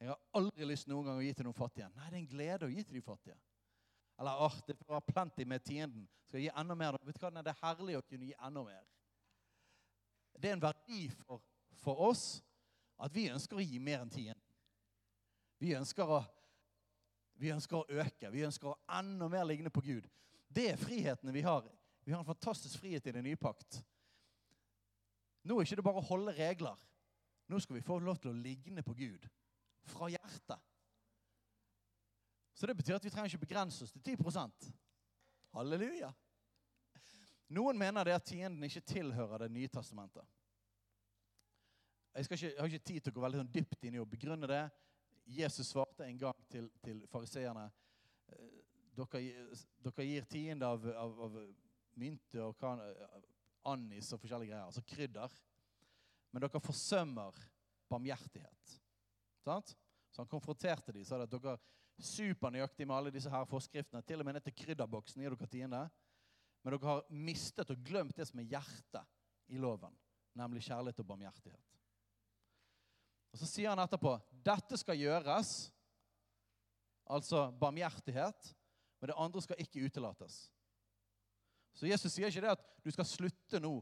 Jeg har aldri lyst noen gang å gi til noen fattige. Nei, det er en glede å gi til de fattige. Eller åh, det var plenty med tienden. Skal jeg gi enda mer? Vet du hva, Det er herlig å kunne gi enda mer. Det er en verdi for, for oss at vi ønsker å gi mer enn tienden. Vi ønsker å, vi ønsker å øke. Vi ønsker å enda mer ligne på Gud. Det er frihetene vi har. Vi har en fantastisk frihet i den nye pakt. Nå er det ikke bare å holde regler. Nå skal vi få lov til å ligne på Gud. fra hjertet. Så det betyr at vi trenger ikke begrense oss til 10 Halleluja. Noen mener det at tienden ikke tilhører Det nye testamentet. Jeg, ikke, jeg, har ikke tid til å gå veldig sånn dypt inn i å begrunne det. Jesus svarte en gang til, til fariseerne eh, dere, dere, gir tiende av, av, av mynte og kan, anis og forskjellige greier, altså krydder. Men dere forsømmer barmhjertighet. Sant? Så han konfronterte dem. Sa at dere supernøyaktig med alle disse her forskriftene. Til og med ned til krydderboksen gir dere tiende. Men dere har mistet og glemt det som er hjertet i loven, nemlig kjærlighet og barmhjertighet. Og Så sier han etterpå dette skal gjøres, altså barmhjertighet, men det andre skal ikke utelates. Så Jesus sier ikke det at du skal slutte nå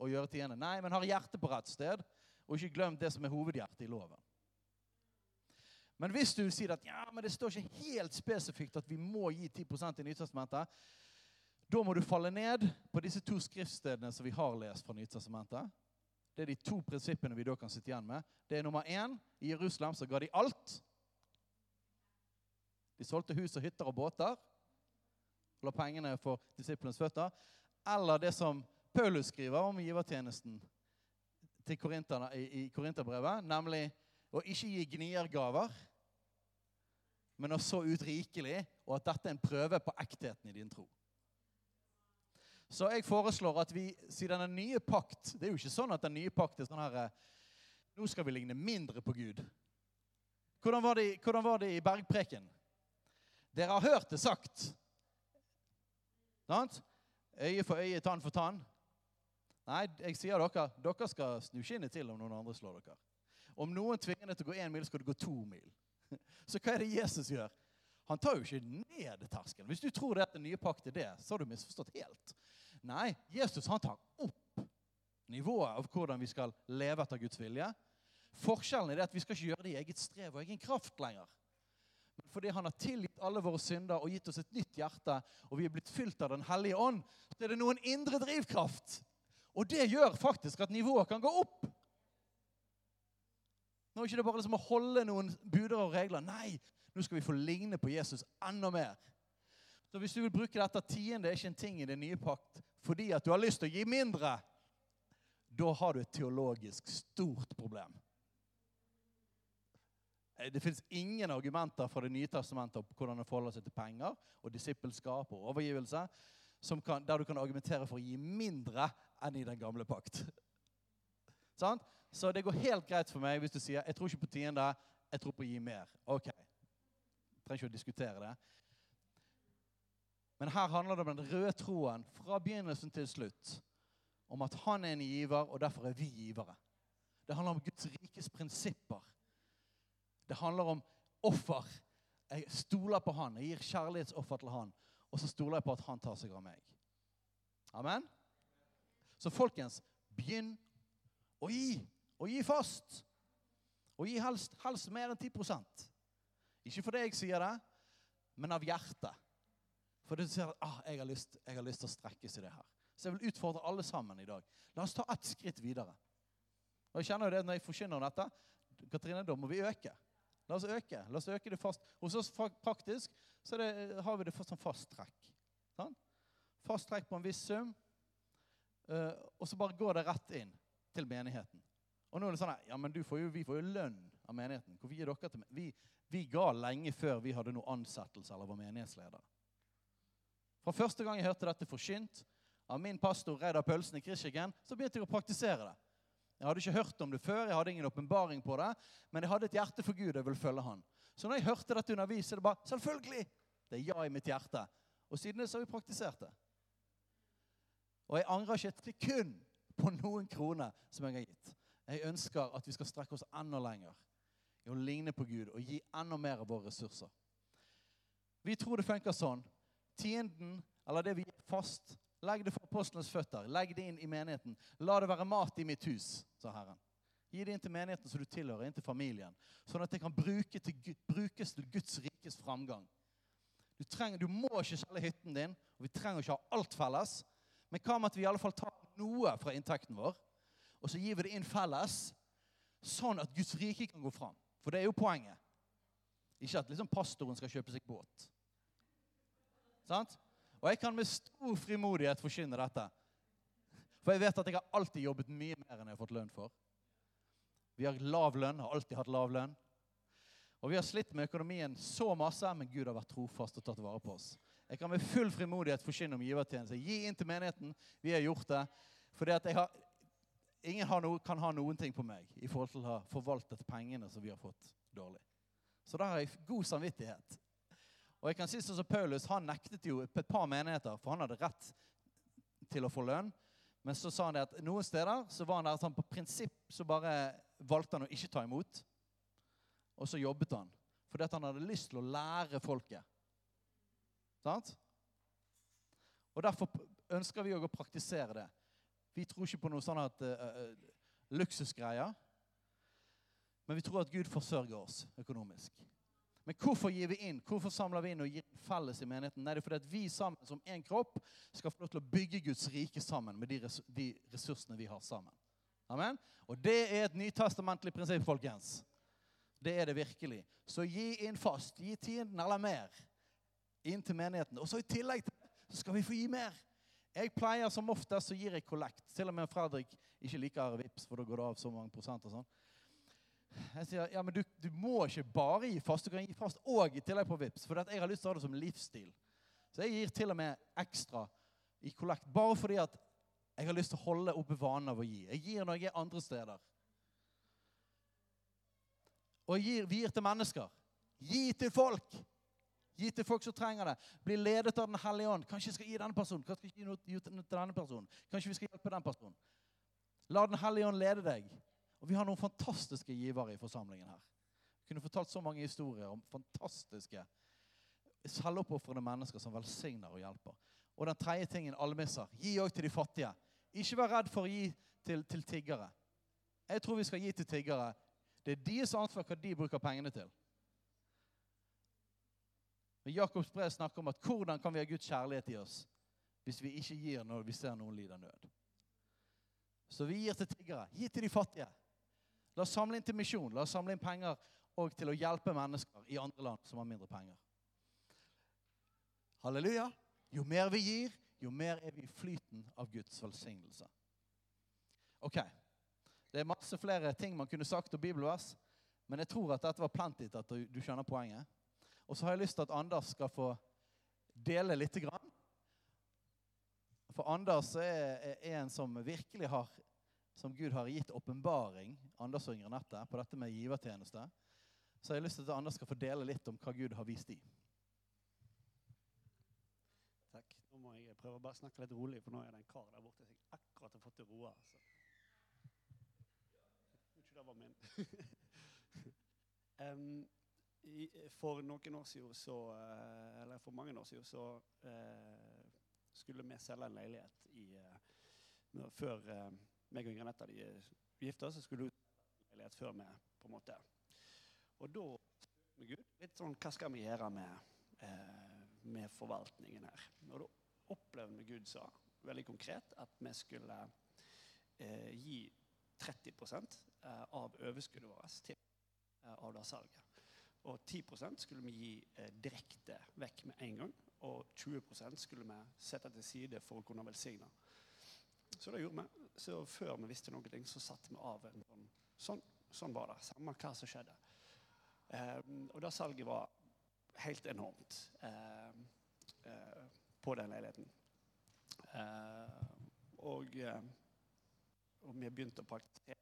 å gjøre tiende. Nei, men har hjertet på rett sted, og ikke glem det som er hovedhjertet i loven. Men hvis du sier at ja, men det står ikke helt spesifikt at vi må gi 10% i Nytestamentet, da må du falle ned på disse to skriftstedene som vi har lest fra Nytestamentet. Det er de to prinsippene vi da kan sitte igjen med. Det er nummer én. I Jerusalem så ga de alt. De solgte hus og hytter og båter. La pengene for disiplenes føtter. Eller det som Paulus skriver om givertjenesten til korinterne i Korinterbrevet, nemlig å ikke gi gniergaver, men å så ut rikelig, og at dette er en prøve på ektheten i din tro. Så jeg foreslår at vi, siden den nye pakt Det er jo ikke sånn at den nye pakt er sånn her eh, Nå skal vi ligne mindre på Gud. Hvordan var det, hvordan var det i bergpreken? Dere har hørt det sagt. Sant? Øye for øye, tann for tann. Nei, jeg sier dere, dere skal snu skinnet til om noen andre slår dere. Om noen tvinger deg til å gå én mil, skal du gå to mil. Så hva er det Jesus gjør? Han tar jo ikke ned terskelen. Hvis du tror det at den nye pakt er det, så har du misforstått helt. Nei, Jesus han tar opp nivået av hvordan vi skal leve etter Guds vilje. Forskjellen er det at vi skal ikke gjøre det i eget strev og egen kraft lenger. Fordi han har tilgitt alle våre synder og gitt oss et nytt hjerte, og vi er blitt fylt av Den hellige ånd, så er det noen indre drivkraft. Og det gjør faktisk at nivået kan gå opp. Nå er det ikke bare liksom å holde noen buder og regler. Nei, nå skal vi få ligne på Jesus enda mer. Så hvis du vil bruke dette tiende er ikke en ting i den nye pakt fordi at du har lyst til å gi mindre, da har du et teologisk stort problem. Eh, det fins ingen argumenter fra Det nye testamentet om hvordan det forholder seg til penger og disippelskap og overgivelse kan, der du kan argumentere for å gi mindre enn i den gamle pakt. Sånn? Så det går helt greit for meg hvis du sier jeg tror ikke på tiende, jeg tror på å gi mer. Ok. Jeg trenger ikke å diskutere det. Men her handler det om den røde troen fra begynnelsen til slutt. Om at han er en giver, og derfor er vi givere. Det handler om Guds rikes prinsipper. Det handler om offer. Jeg stoler på han, jeg gir kjærlighetsoffer til han. Og så stoler jeg på at han tar seg av meg. Amen? Så folkens, begynn å gi. Og gi fast. Og gi helst, helst mer enn 10 Ikke fordi jeg sier det, men av hjertet. For du ser at ah, jeg, har lyst, jeg har lyst til å strekkes i det her. Så jeg vil utfordre alle sammen i dag. La oss ta ett skritt videre. Og jeg kjenner jo det når jeg forkynner dette. Katrine, da må vi øke. La oss øke. La oss øke det fast. Hos oss praktisk så det, har vi det som fast trekk. Sånn? Fast trekk på en viss sum. Uh, og så bare går det rett inn til menigheten. Og nå er det sånn ja, men får jo, Vi får jo lønn av menigheten. Hvorfor gir dere til vi, vi ga lenge før vi hadde noe ansettelse eller var menighetsleder. Fra første gang jeg hørte dette forkynt av min pastor Reidar Pølsen i Kristkirken, så begynte jeg å praktisere det. Jeg hadde ikke hørt om det før, jeg hadde ingen åpenbaring på det, men jeg hadde et hjerte for Gud, jeg ville følge han. Så når jeg hørte dette underviset, er det bare Selvfølgelig! Det er ja i mitt hjerte. Og siden det så har vi praktisert det. Og jeg angrer ikke et sekund på noen kroner som jeg har gitt. Jeg ønsker at vi skal strekke oss enda lenger i å ligne på Gud og gi enda mer av våre ressurser. Vi tror det funker sånn. Tienden, eller det vi gir fast, legg det for apostlenes føtter. Legg det inn i menigheten. La det være mat i mitt hus, sa Herren. Gi det inn til menigheten som du tilhører, inn til familien. Sånn at det kan bruke til, brukes til Guds rikes framgang. Du, trenger, du må ikke selge hytten din, og vi trenger ikke ha alt felles. Men hva med at vi i alle fall tar noe fra inntekten vår, og så gir vi det inn felles, sånn at Guds rike kan gå fram? For det er jo poenget. Ikke at liksom pastoren skal kjøpe seg båt. Sant? Og jeg kan med stor frimodighet forkynne dette. For jeg vet at jeg har alltid jobbet mye mer enn jeg har fått lønn for. Vi har lav lønn, har alltid hatt lav lønn. Og vi har slitt med økonomien så masse, men Gud har vært trofast og tatt vare på oss. Jeg kan med full frimodighet forkynne om givertjeneste. Gi inn til menigheten. Vi har gjort det. Har, ingen har no, kan ha noen ting på meg i forhold til å ha forvaltet pengene som vi har fått dårlig. Så da har jeg god samvittighet. Og jeg kan si sånn som Paulus, Han nektet jo et par menigheter, for han hadde rett til å få lønn. Men så sa han det at noen steder så var han der at han på prinsipp så bare valgte han å ikke ta imot. Og så jobbet han. Fordi at han hadde lyst til å lære folket. Sant? Og Derfor ønsker vi òg å praktisere det. Vi tror ikke på noe sånn at uh, luksusgreier. Men vi tror at Gud forsørger oss økonomisk. Men hvorfor gir vi inn? Hvorfor samler vi inn og gir felles i menigheten? Nei, det er fordi at vi sammen som én kropp skal få lov til å bygge Guds rike sammen med de ressursene vi har sammen. Amen? Og det er et nytestamentlig prinsipp, folkens. Det er det virkelig. Så gi inn fast. Gi tienden eller mer inn til menigheten. Og så i tillegg til så skal vi få gi mer. Jeg pleier som oftest så gir jeg kollekt. Til og med Fredrik ikke liker vips, for da går det av så mange prosent. og sånn. Jeg sier ja, men du, du må ikke bare gi fast, du kan gi fast og i tillegg på VIPS, For jeg har lyst til å ha det som livsstil. Så jeg gir til og med ekstra i kollekt. Bare fordi at jeg har lyst til å holde oppe vanen av å gi. Jeg gir når jeg er andre steder. Og gir, vi gir til mennesker. Gi til folk. Gi til folk som trenger det. Bli ledet av Den hellige ånd. Kanskje jeg skal gi denne personen. Kanskje jeg skal gi noe til denne personen. Kanskje vi skal hjelpe den personen. La Den hellige ånd lede deg. Og vi har noen fantastiske givere i forsamlingen her. Vi kunne fortalt så mange historier om fantastiske selvoppofrende mennesker som velsigner og hjelper. Og den tredje tingen alle misser gi òg til de fattige. Ikke vær redd for å gi til, til tiggere. Jeg tror vi skal gi til tiggere. Det er deres ansvar hva de bruker pengene til. Men Jakobs brev snakker om at hvordan kan vi ha Guds kjærlighet i oss hvis vi ikke gir når vi ser noen lide nød. Så vi gir til tiggere. Gi til de fattige. La oss samle inn til misjon. La oss samle inn penger og til å hjelpe mennesker i andre land som har mindre penger. Halleluja. Jo mer vi gir, jo mer er vi i flyten av Guds velsignelse. Ok. Det er masse flere ting man kunne sagt om bibelvers, men jeg tror at dette var plenty til at du skjønner poenget. Og så har jeg lyst til at Anders skal få dele lite grann. For Anders er, er en som virkelig har som Gud har gitt åpenbaring Anders og Nette, på dette med givertjeneste, så har jeg lyst til at Anders skal få dele litt om hva Gud har vist dem. Takk. Nå må jeg prøve å bare snakke litt rolig, for nå er det en kar der borte som jeg akkurat har fått til roe. tror Ikke det var min. um, i, for noen år siden så eh, Eller for mange år siden så uh, skulle vi selge en leilighet i, uh, før uh, meg og Ingrid Netta de gifta oss, så skulle ut leilighet før vi på en måte Og da med Gud litt sånn Hva skal vi gjøre med, eh, med forvaltningen her? Og da opplevde vi Gud sa veldig konkret at vi skulle eh, gi 30 eh, av overskuddet vårt til eh, av det salget. Og 10% skulle vi gi eh, direkte vekk med en gang. Og 20% skulle vi sette til side for å kunne velsigne. Så det gjorde vi. Så før vi visste noe, så satte vi av en sånn Sånn, sånn var det. Samme hva som skjedde. Eh, og det salget var helt enormt eh, eh, på den leiligheten. Eh, og, eh, og vi begynte å praktisere.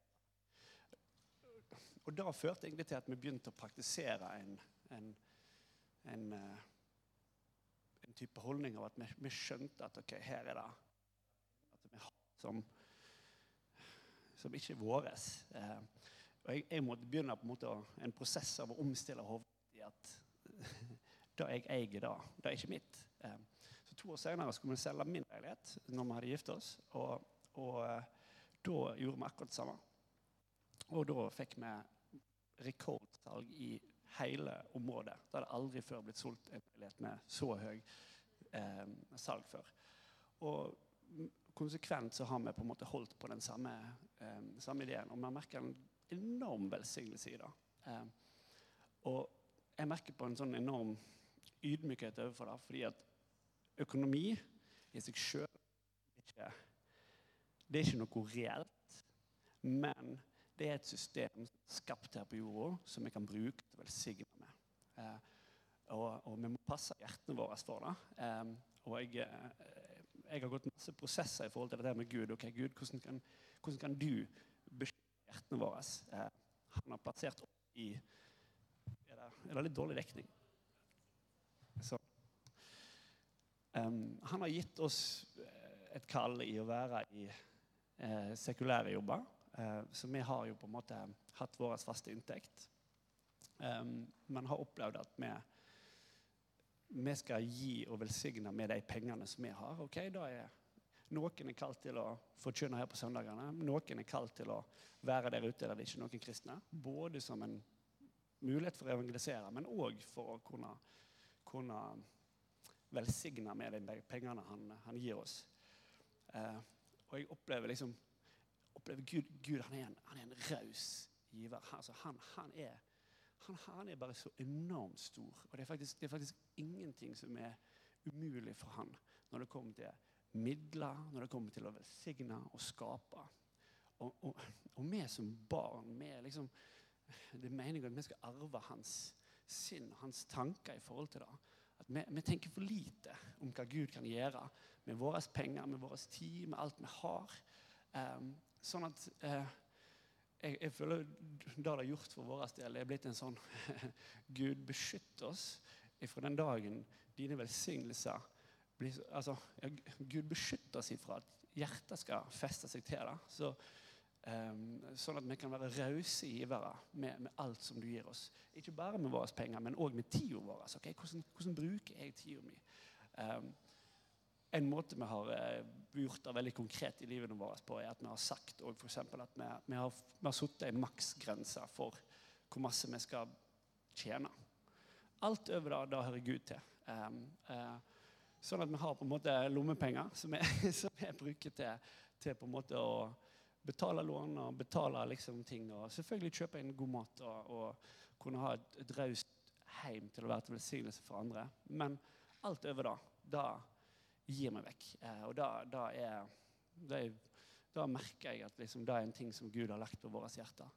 Og det førte egentlig til at vi begynte å praktisere en, en, en, eh, en type holdning av at vi, vi skjønte at ok, her er det at vi har som, som ikke er våres. Eh, og jeg, jeg, måtte begynne på en, måte, en prosess av å omstille hodet i at det jeg eier, da, det er ikke mitt. Eh, så To år senere skulle vi selge min leilighet når vi hadde gifta oss. Og, og eh, da gjorde vi akkurat det samme. Og da fikk vi rekordsalg i hele området. Det hadde aldri før blitt solgt en leilighet med så høy eh, salg før. Og konsekvent så har vi på en måte holdt på den samme, eh, samme ideen. Og vi merker en enorm velsignelse i det. Eh, og jeg merker på en sånn enorm ydmykhet overfor det. Fordi at økonomi i seg sjøl Det er ikke noe reelt. Men det er et system skapt her på jorda som vi kan bruke til å velsigne med. Eh, og, og, vi må passe hjertene våre for det. Eh, og jeg, eh, jeg, har gått masse prosesser i forhold til det med Gud. Ok, Gud, hvordan kan, hvordan kan du beskytte hjertene våre? Eh, han har plassert opp i Er det, er det litt dårlig dekning? Så. Um, han har gitt oss eh, et kall i å være i eh, sekulære jobber. Eh, så vi har jo på en måte hatt vår faste inntekt. Um, men har opplevd at vi, vi skal gi og velsigne med de pengene som vi har. ok, da er Noen er kalt til å forkynne her på søndagene. Noen er kalt til å være der ute der det ikke er noen kristne. Både som en mulighet for å evangelisere, men òg for å kunne, kunne, velsigne med de pengene han, han gir oss. Eh, og jeg opplever liksom opplever Gud, Gud han er en, han er en raus giver. Altså, han, han, er, han, han, er bare så enormt stor. Og det er, faktisk, det er, faktisk, ingenting som er umulig for han når det kommer til midler, når det kommer til å velsigne og skape. Og, og, og vi som barn vi liksom, Det er meningen at vi skal arve hans sinn, hans tanker i forhold til det. At vi, vi tenker for lite om hva Gud kan gjøre med våre penger, med vår tid, med alt vi har. Um, Sånn at eh, jeg, jeg, føler det det har gjort for vår del, er blitt en sånn Gud, beskytt oss fra den dagen dine velsignelser blir altså, Gud beskytter oss ifra at hjertet skal feste seg til det. Så, um, sånn at vi kan være rause givere med, med, alt som du gir oss. Ikke bare med våre penger, men òg med tida vår. Okay, hvordan, hvordan, bruker jeg tida mi? Um, en måte vi har det veldig konkret i livene våre på, er at vi har sagt for at vi, har, vi har satt en maksgrense for hvor masse vi skal tjene. Alt over det, da hører Gud til. Um, uh, sånn at vi har på en måte lommepenger som vi, som vi bruker til, til, på en måte å betale lån og betale liksom ting. Og selvfølgelig kjøpe inn god mat og, og kunne ha et, et raust hjem til å være til velsignelse for andre. Men alt over det, da gir meg vekk. Eh, og da, da, er, da, er, da, merker jeg at liksom, det er en ting som Gud har lagt på våre hjerter.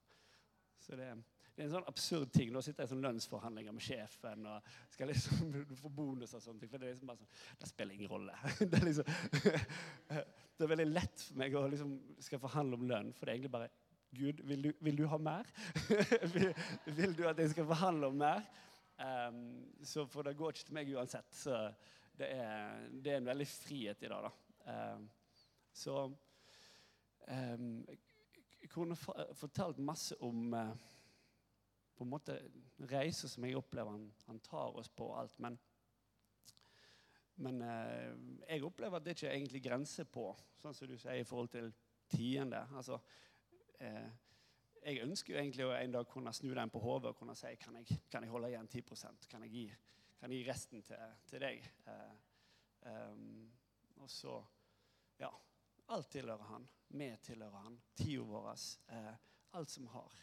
Så det, det, er en sånn absurd ting. Da sitter jeg i sånn lønnsforhandlinger med sjefen og skal liksom få bonus og sånne ting. For det er liksom bare sånn Det spiller ingen rolle. Det er, liksom, det er veldig lett for meg å liksom skal forhandle om lønn, for det er egentlig bare Gud, vil du, vil du ha mer? vil, vil, du at jeg skal forhandle om mer? Um, så for det går ikke til meg uansett. Så det er, det er en veldig frihet i det. da. Um, så jeg kunne fortalt masse om uh, på en måte reiser som jeg opplever han, han tar oss på alt. Men, men uh, jeg opplever at det ikke er egentlig grenser på, sånn som du sier, i forhold til tiende. Altså, eh, jeg ønsker jo egentlig å en dag kunne snu den på hodet og kunne si kan jeg, kan jeg holde igjen 10% Kan jeg gi kan gi resten til, til deg. Eh, um, og så Ja. Alt tilhører han. Vi tilhører han. Tida vår. Uh, alt som har.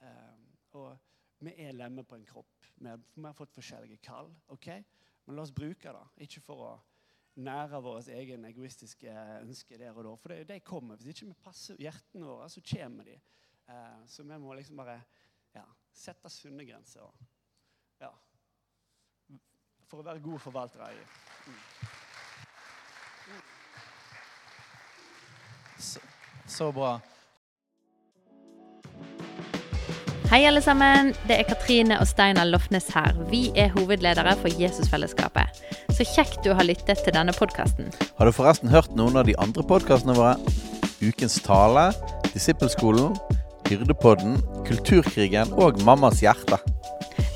Um, og vi er lemmer på en kropp. Vi har, vi har fått forskjellige kall. ok? Men la oss bruke det. Ikke for å nære vår egen egoistiske ønske der og da. For de kommer. Hvis ikke vi passer hjertene våre, så kommer de. Uh, så vi må liksom bare ja, sette sunne grenser. Ja, for å være gode forvaltere i. Mm. Så, så bra. Hei, alle sammen. Det er Katrine og Steinar Lofnes her. Vi er hovedledere for Jesusfellesskapet. Så kjekt du har lyttet til denne podkasten. Har du forresten hørt noen av de andre podkastene våre? Ukens tale, Disippelskolen, Hyrdepodden, Kulturkrigen og Mammas hjerte.